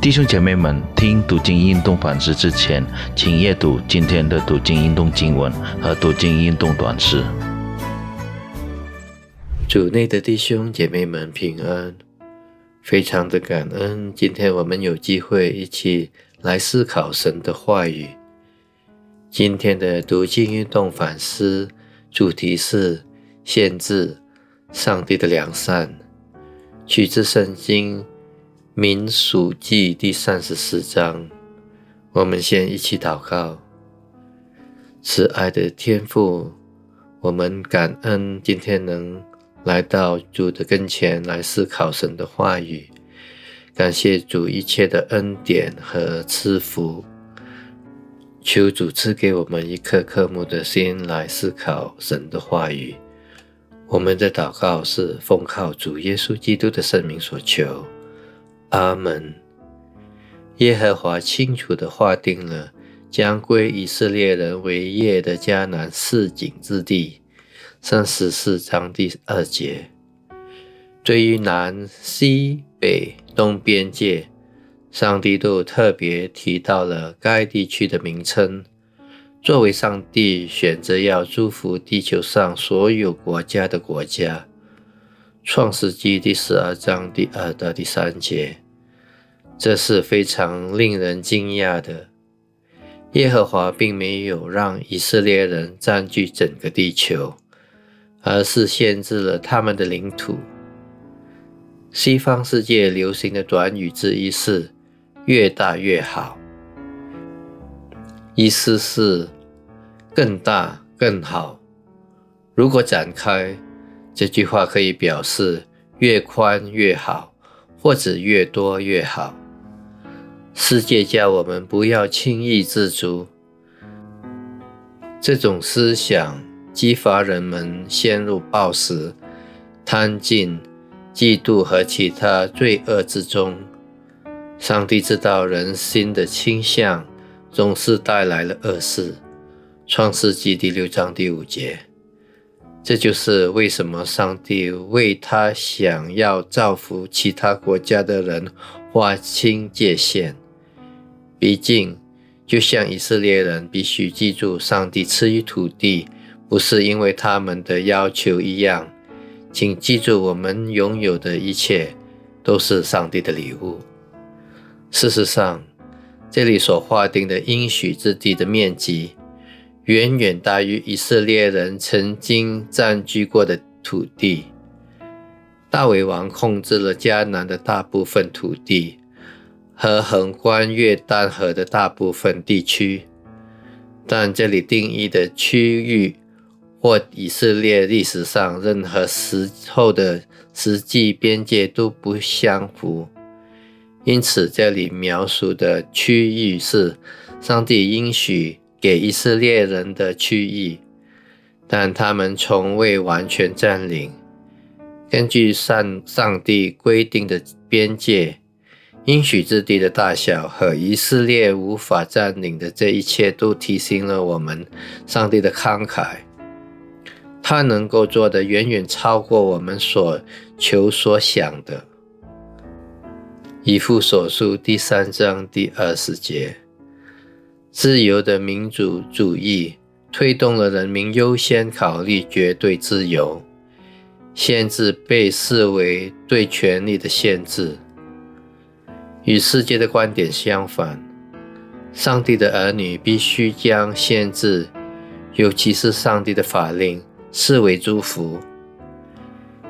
弟兄姐妹们，听读经运动反思之前，请阅读今天的读经运动经文和读经运动短诗。主内的弟兄姐妹们平安，非常的感恩，今天我们有机会一起来思考神的话语。今天的读经运动反思主题是限制上帝的良善，取自圣经。民数记第三十四章，我们先一起祷告。慈爱的天父，我们感恩今天能来到主的跟前来思考神的话语，感谢主一切的恩典和赐福。求主赐给我们一颗渴慕的心来思考神的话语。我们的祷告是奉靠主耶稣基督的圣名所求。阿门。耶和华清楚地划定了将归以色列人为业的迦南四境之地，三十四章第二节。对于南、西、北、东边界，上帝都特别提到了该地区的名称，作为上帝选择要祝福地球上所有国家的国家。创世纪第十二章第二到第三节，这是非常令人惊讶的。耶和华并没有让以色列人占据整个地球，而是限制了他们的领土。西方世界流行的短语之一是“越大越好”，意思是更大更好。如果展开，这句话可以表示越宽越好，或者越多越好。世界叫我们不要轻易自足。这种思想激发人们陷入暴食、贪禁、嫉妒和其他罪恶之中。上帝知道人心的倾向总是带来了恶事。创世纪第六章第五节。这就是为什么上帝为他想要造福其他国家的人划清界限。毕竟，就像以色列人必须记住上帝赐予土地，不是因为他们的要求一样。请记住，我们拥有的一切都是上帝的礼物。事实上，这里所划定的应许之地的面积。远远大于以色列人曾经占据过的土地。大卫王控制了迦南的大部分土地和横贯约旦河的大部分地区，但这里定义的区域或以色列历史上任何时候的实际边界都不相符。因此，这里描述的区域是上帝应许。给以色列人的区域，但他们从未完全占领。根据上上帝规定的边界、应许之地的大小和以色列无法占领的这一切，都提醒了我们上帝的慷慨。他能够做的远远超过我们所求所想的。以父所述第三章第二十节。自由的民主主义推动了人民优先考虑绝对自由，限制被视为对权力的限制。与世界的观点相反，上帝的儿女必须将限制，尤其是上帝的法令，视为祝福。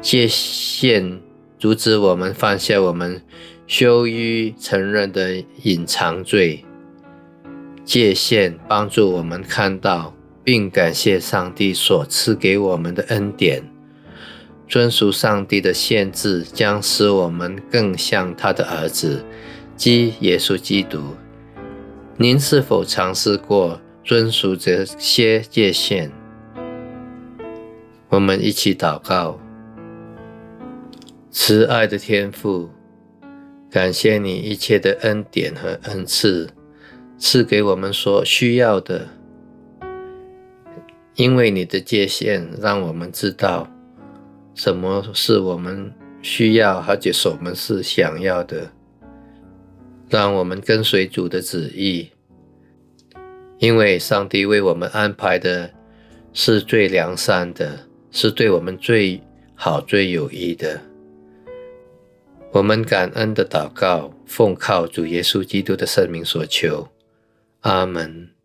界限阻止我们犯下我们羞于承认的隐藏罪。界限帮助我们看到并感谢上帝所赐给我们的恩典。遵守上帝的限制，将使我们更像他的儿子，即耶稣基督。您是否尝试过遵守这些界限？我们一起祷告：慈爱的天父，感谢你一切的恩典和恩赐。赐给我们所需要的，因为你的界限让我们知道什么是我们需要，而且什么是想要的。让我们跟随主的旨意，因为上帝为我们安排的是最良善的，是对我们最好、最有益的。我们感恩的祷告，奉靠主耶稣基督的圣名所求，阿门。